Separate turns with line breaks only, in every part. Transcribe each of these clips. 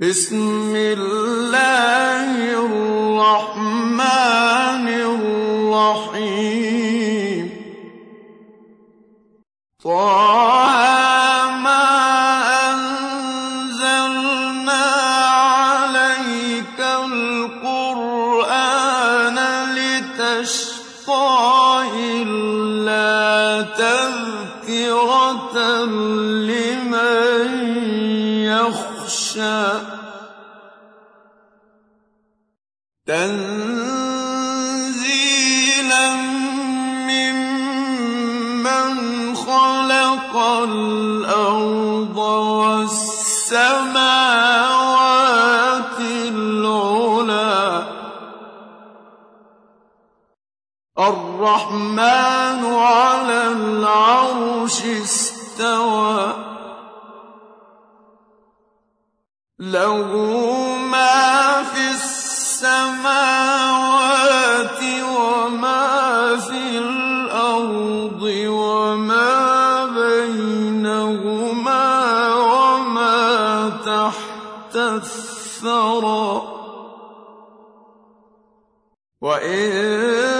بسم الله تنزيلا ممن خلق الأرض والسماوات العلى. الرحمن على العرش استوى. له ما في السماوات وما في الأرض وما بينهما وما تحت الثرى. وإن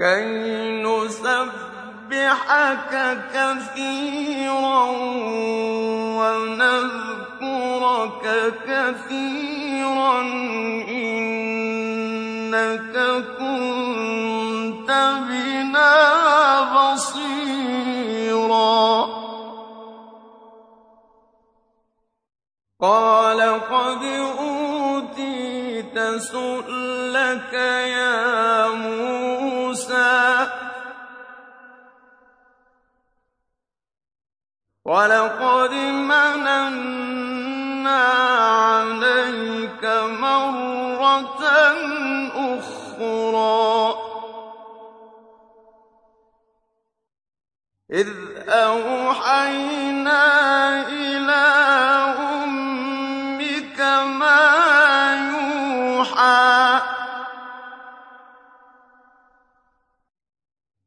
كي نسبحك كثيرا ونذكرك كثيرا إنك كنت بنا بصيرا. قال قد أوتيت سؤلك يا موسى ولقد مننا عليك مرة أخرى. إذ أوحينا إلى أمك ما يوحى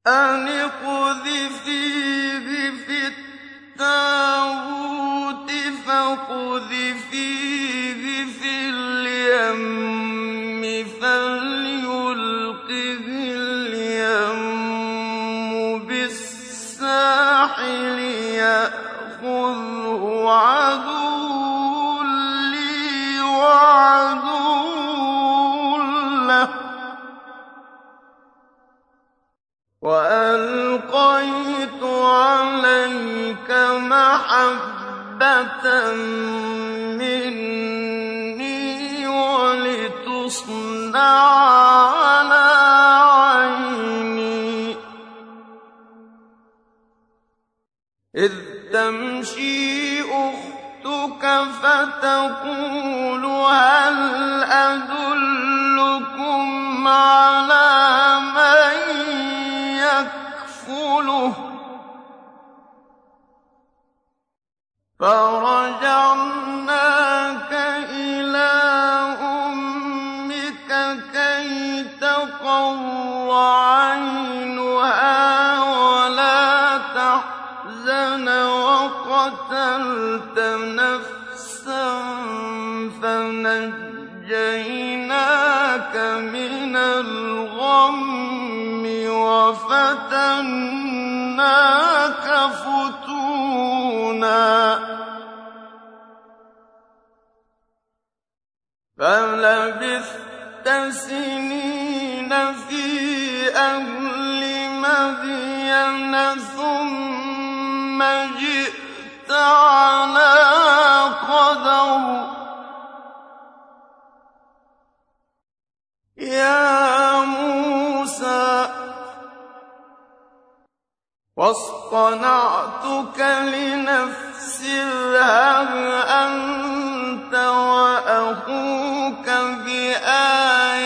أن اقذفيه في التابوت فاقذفيه مني ولتصنع على عيني إذ تمشي أختك فتقول هل أدلكم على من يكفله فرجعناك إلى أمك كي تقر عينها ولا تحزن وقتلت نفسا فنجيناك من الغم وفتناك فَلَبِثْتَ سِنِينَ فِي أَهْلِ مَدْيَنَ ثُمَّ جِئْتَ عَلَىٰ قَدَرٍ. يا واصطنعتك لنفسي اذهب أنت وأخوك بآياتي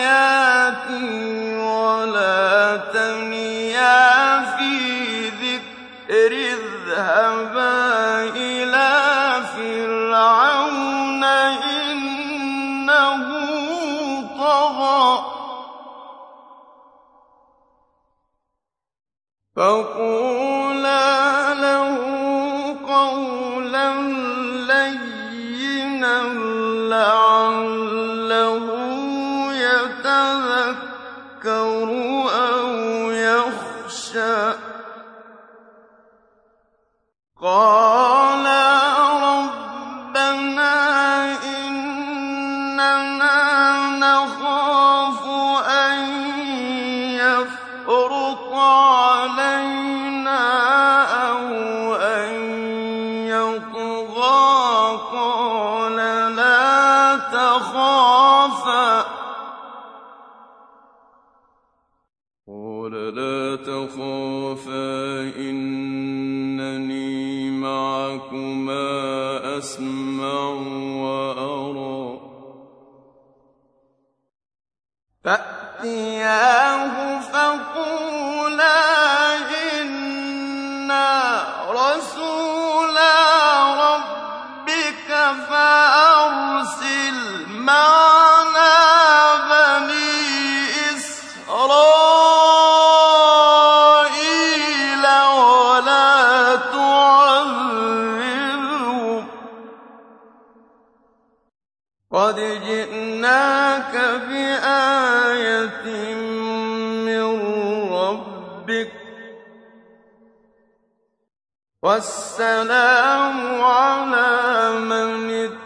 ولا تنيا في ذكر اذهبا إلى فرعون إنه طغى. فقول لهما أسماء والسلام على من اتبع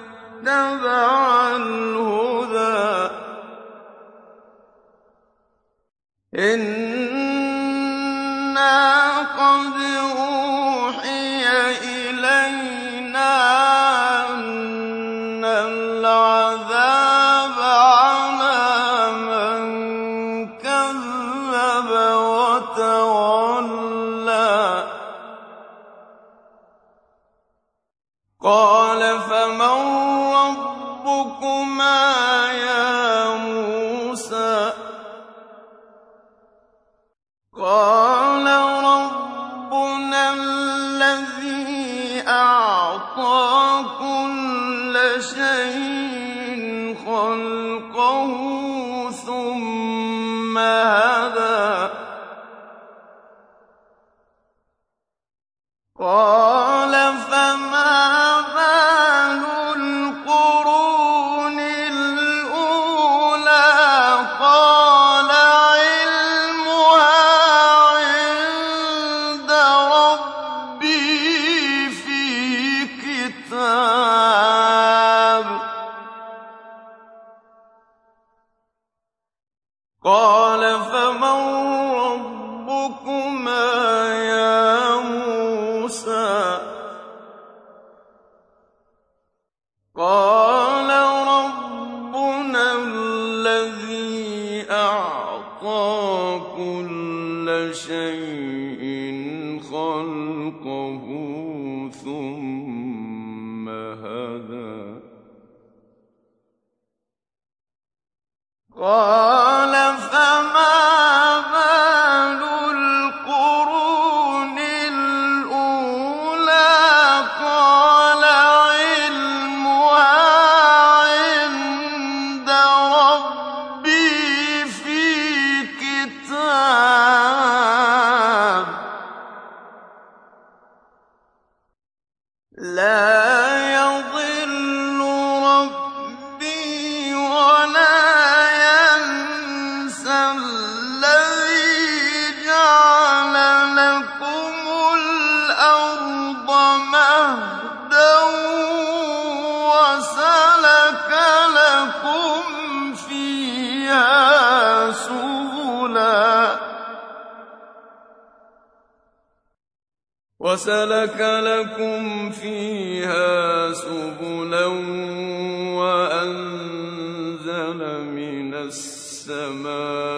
السماء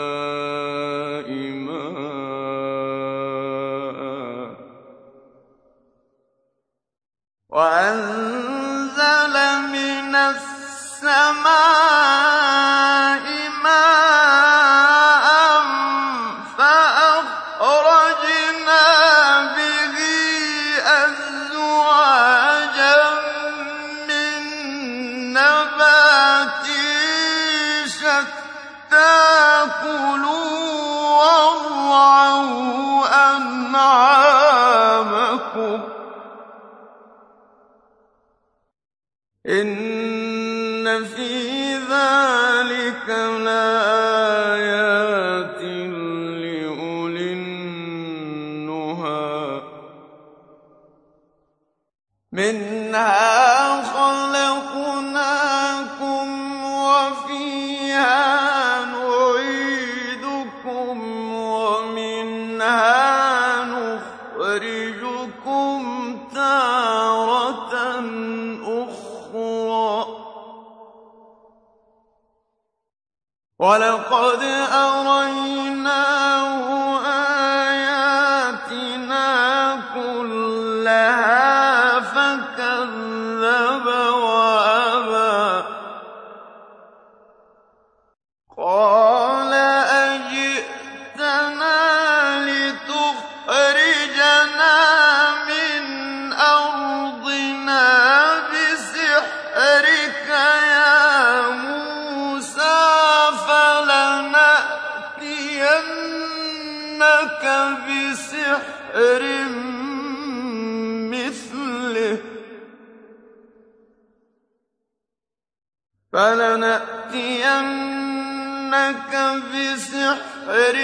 بسحر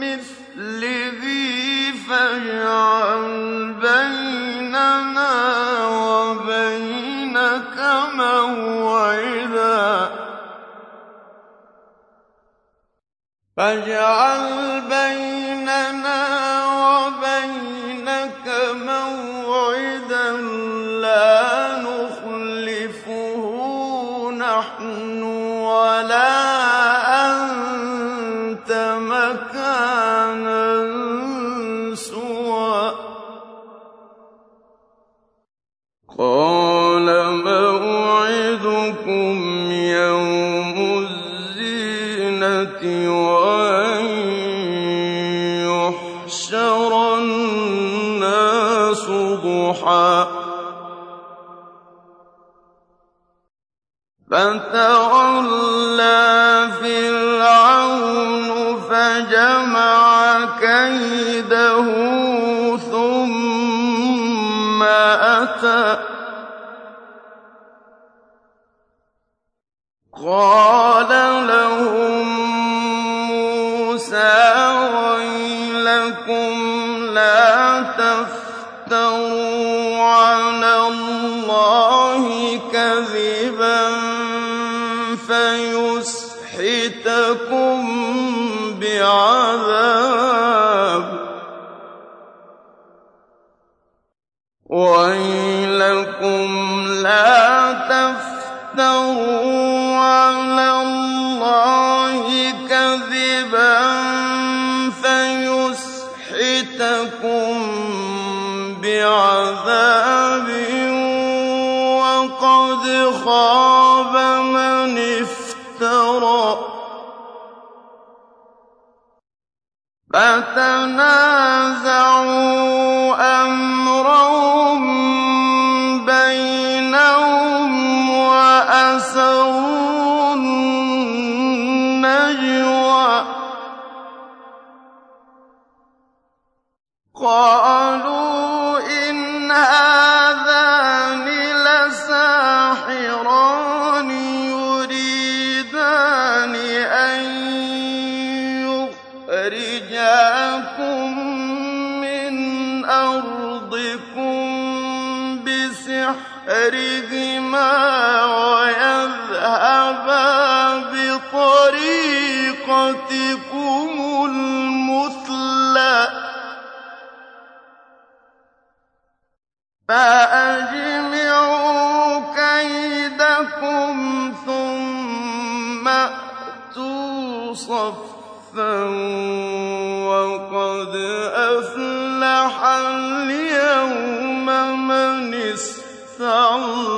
مثله فاجعل بيننا وبينك موعدا. فاجعل بيننا قال لهم موسى ويلكم لا تفتروا على الله. خاب من افترى. فتنازعوا امرهم بينهم واسروا النجوى. بهما ويذهبا بطريقتكم المثلى. فأجمعوا كيدكم ثم أتوا صفا وقد أفلح اليوم من استعلى.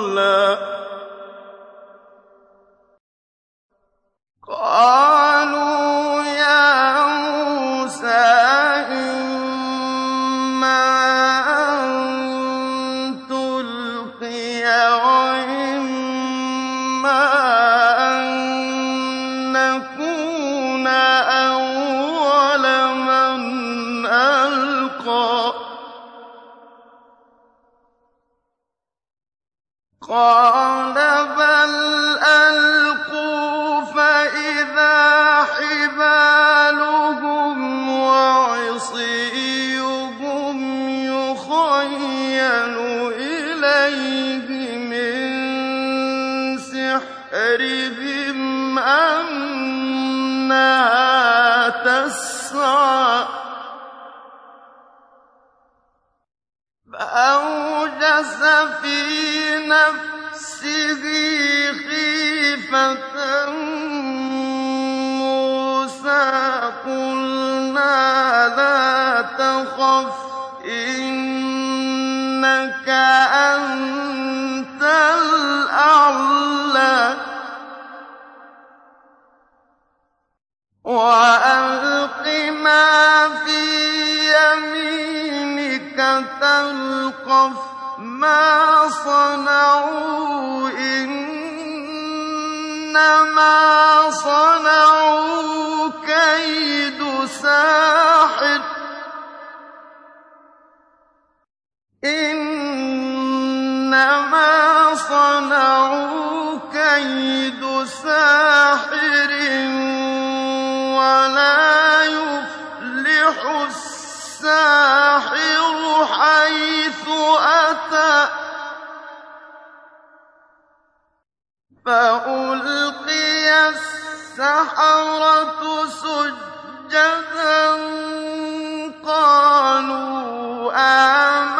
نَفْسِهِ خِيفَةً مُّوسَىٰ قُلْنَا لَا تَخَفْ إِنَّكَ أَنتَ الْأَعْلَىٰ. وَأَلْقِ مَا فِي يَمِينِكَ تَلْقَفْ. مَا صَنَعُوا ۖ إِنَّمَا صَنَعُوا كَيْدُ سَاحِرٍ ۖ وَلَا يُفْلِحُ السَّاحِرُ حَيْثُ أَتَىٰ فَأُلْقِيَ السَّحَرَةُ سُجَّدًا قَالُوا آمَنَّا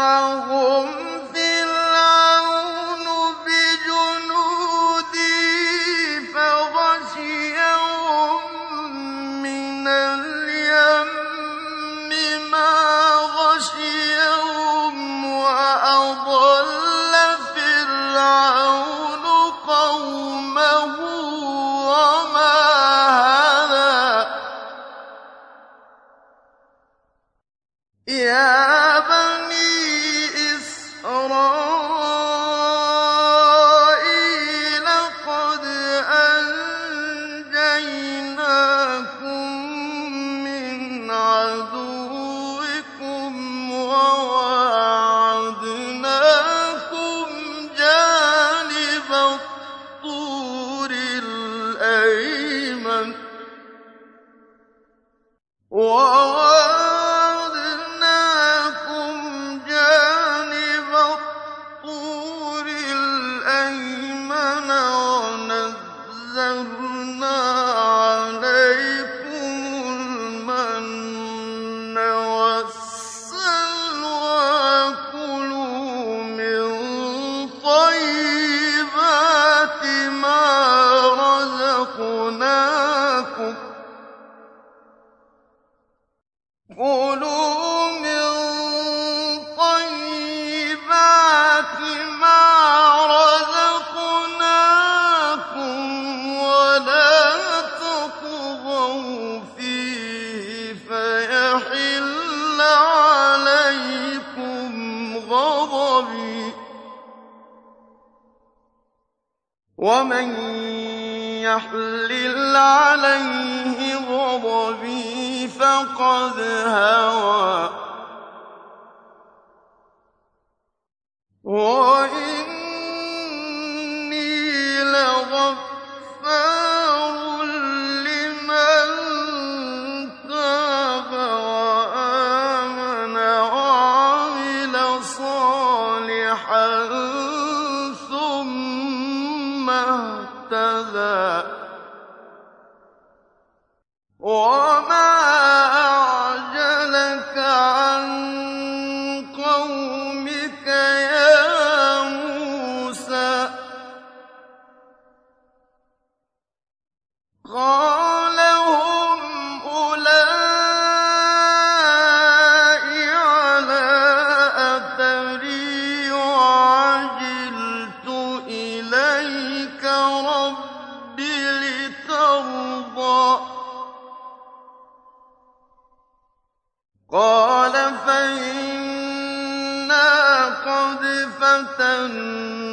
فَإِنَّا قَدْ فَتَنَّا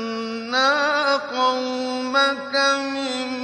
قَوْمَكَ مِن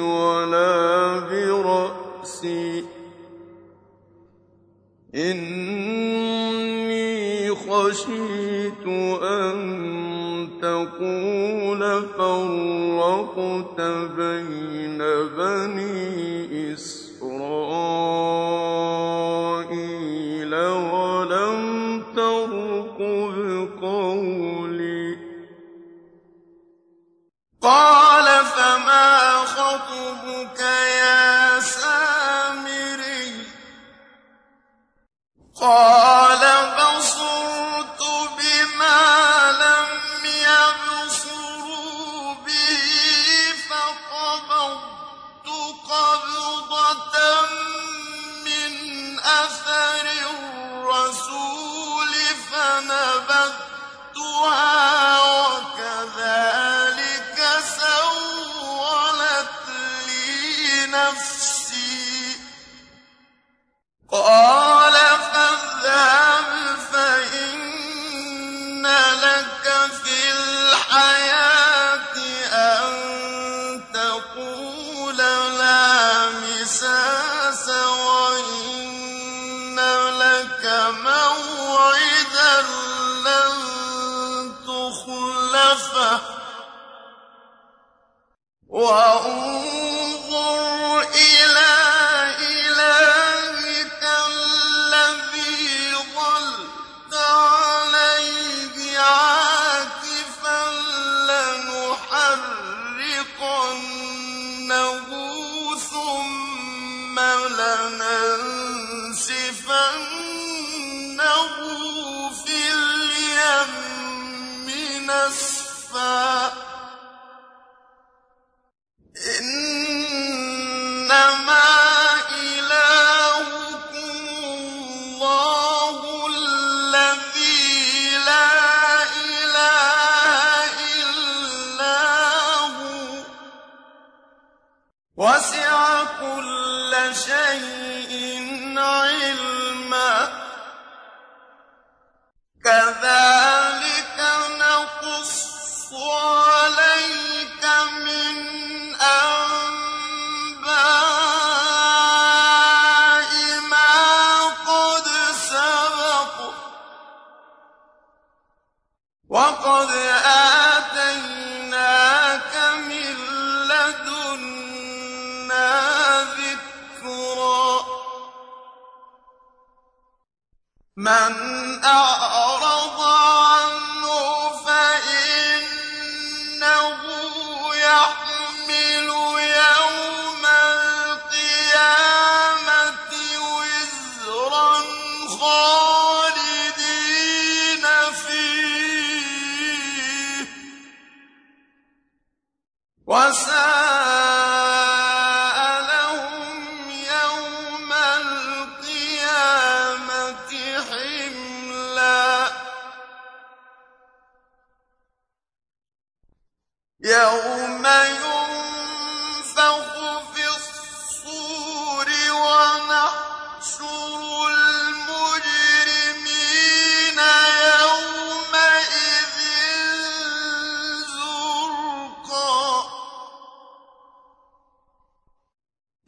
وَلَا بِرَأْسِي ۖ. إِنِّي خَشِيتُ أَن تَقُولَ فَرَّقْتَ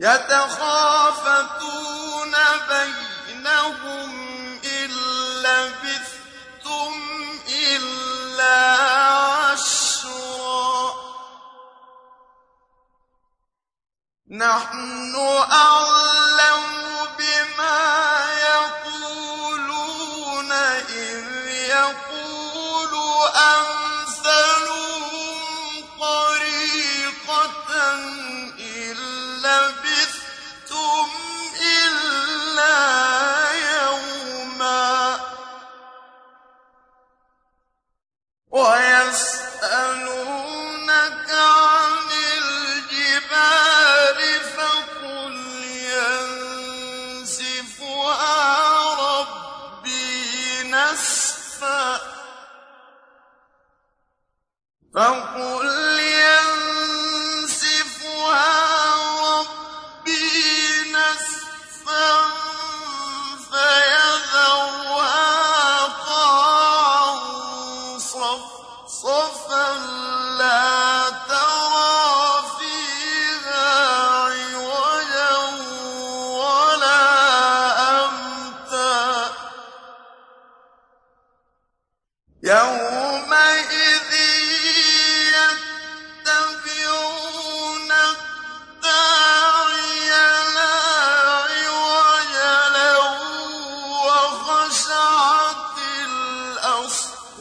يَتَخَافَتُونَ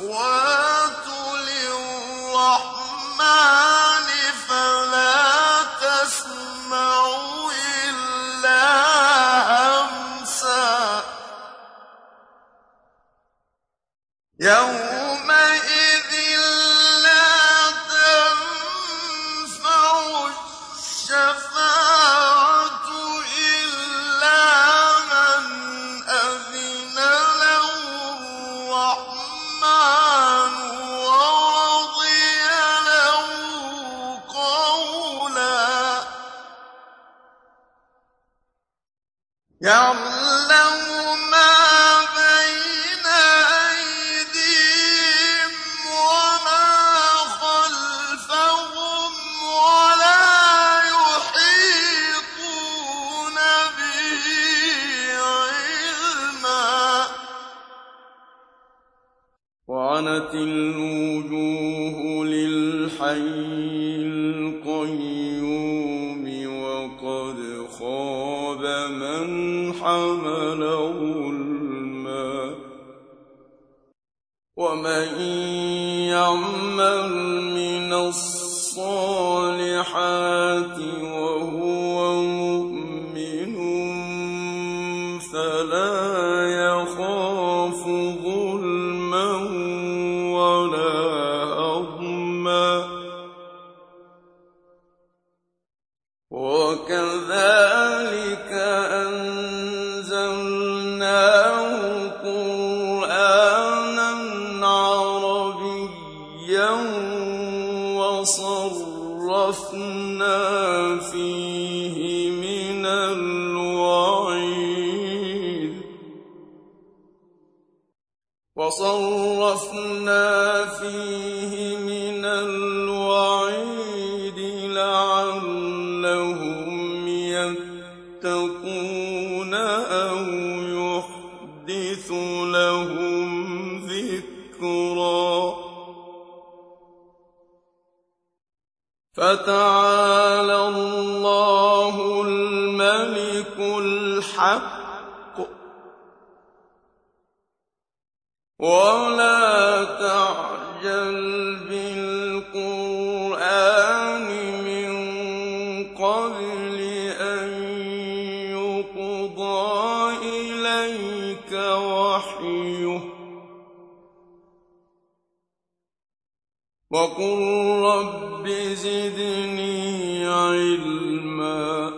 وَا فتعالى الله الملك الحق. ولا تعجل وقل رب زدني علما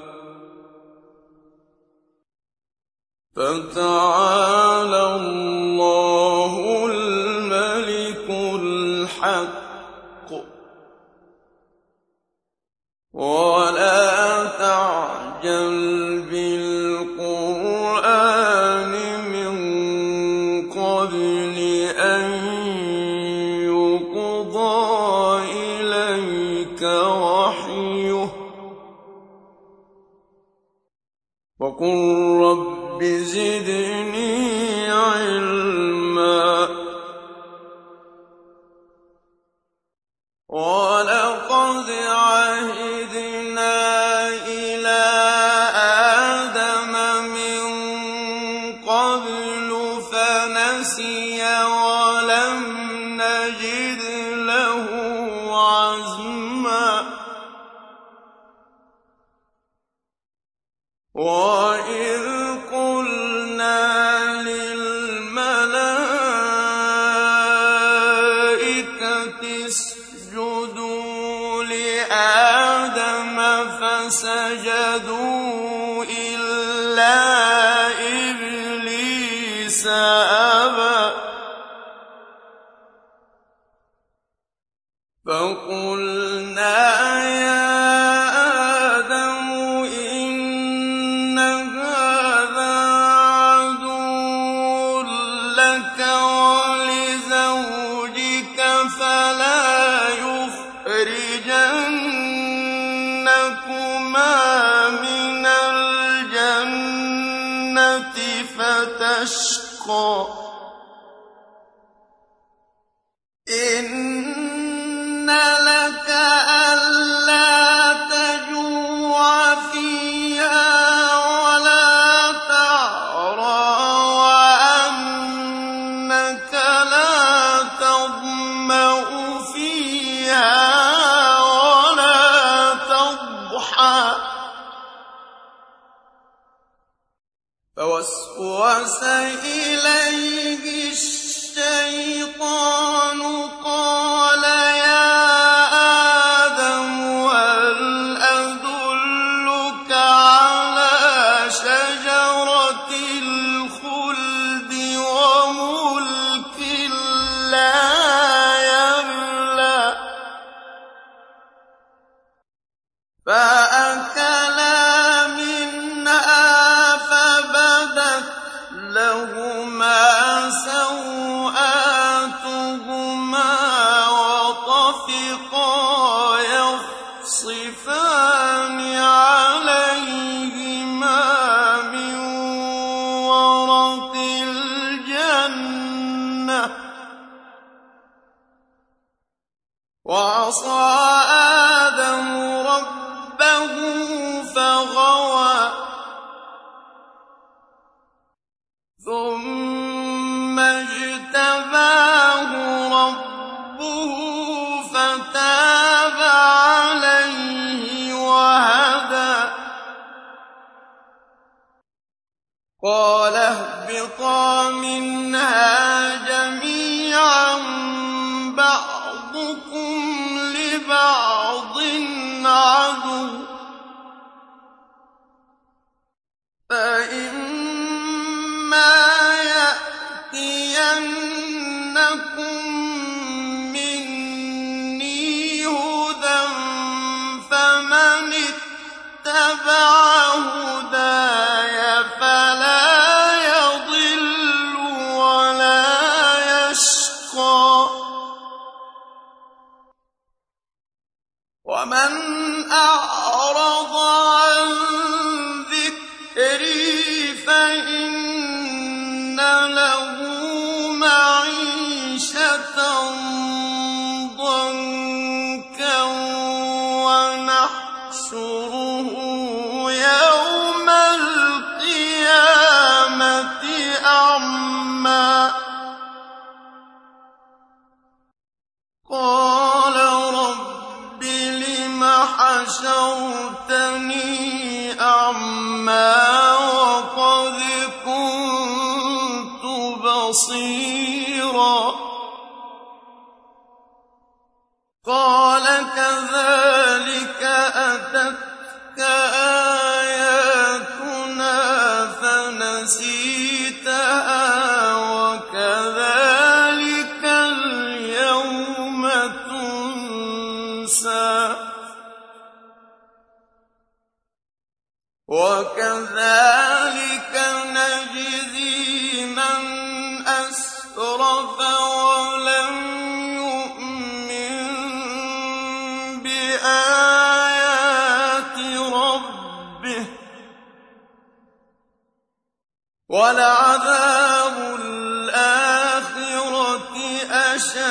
فتعالى رب زدني رزقا إن لك ألا تجوع فيها ولا تعرى وأنك لا تظمأ فيها ولا تضحى. فوسوس إليه الشيطان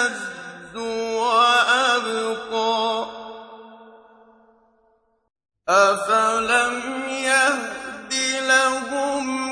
أَعَزُّ وَأَبْقَىٰ. أَفَلَمْ يَهْدِ لَهُمْ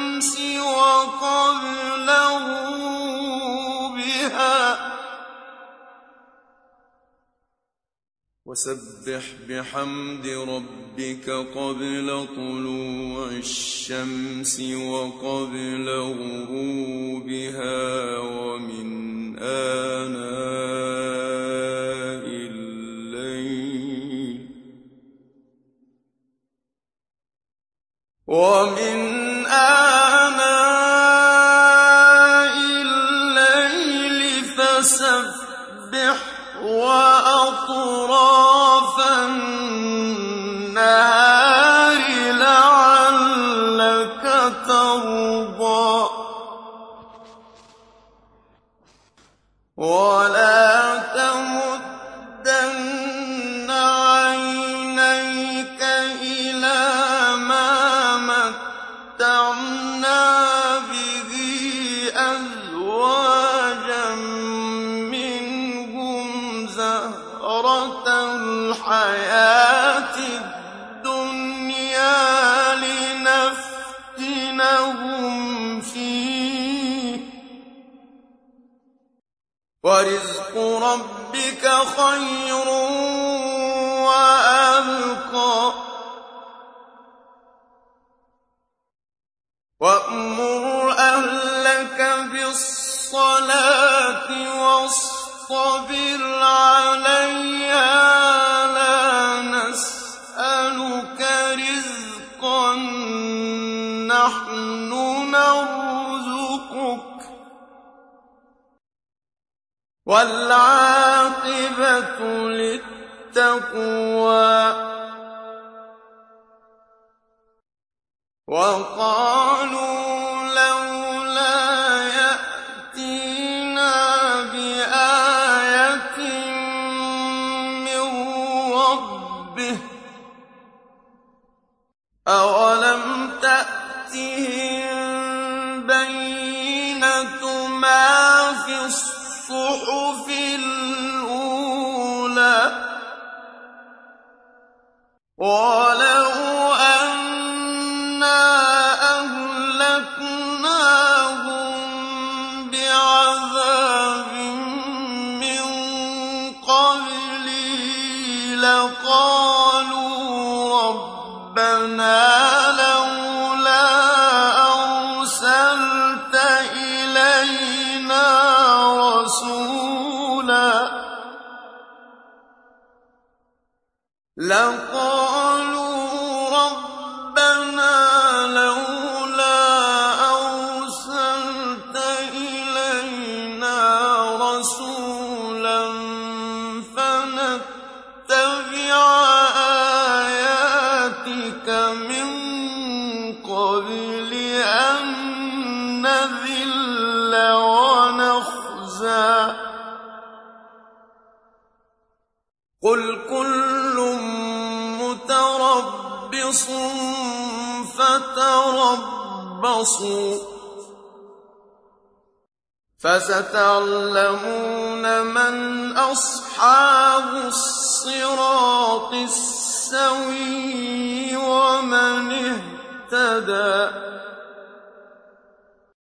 وسبح بحمد ربك قبل طلوع الشمس وقبل غروبها ومن آناء الليل ومن خَيْرٌ وَأَبْقَىٰ. وَأْمُرْ أَهْلَكَ بِالصَّلَاةِ وَاصْطَبِرْ عَلَيْهَا ۖ لَا نَسْأَلُكَ رِزْقًا ۖ. نَّحْنُ نَرْزُقُكَ ۗ. وَالْعَاقِبَةُ لِلتَّقْوَىٰ وَقَالُوا وَلَوْ مُّتَرَبِّصٌ فَتَرَبَّصُوا ۖ فَسَتَعْلَمُونَ مَنْ أَصْحَابُ الصِّرَاطِ السَّوِيِّ وَمَنِ اهْتَدَىٰ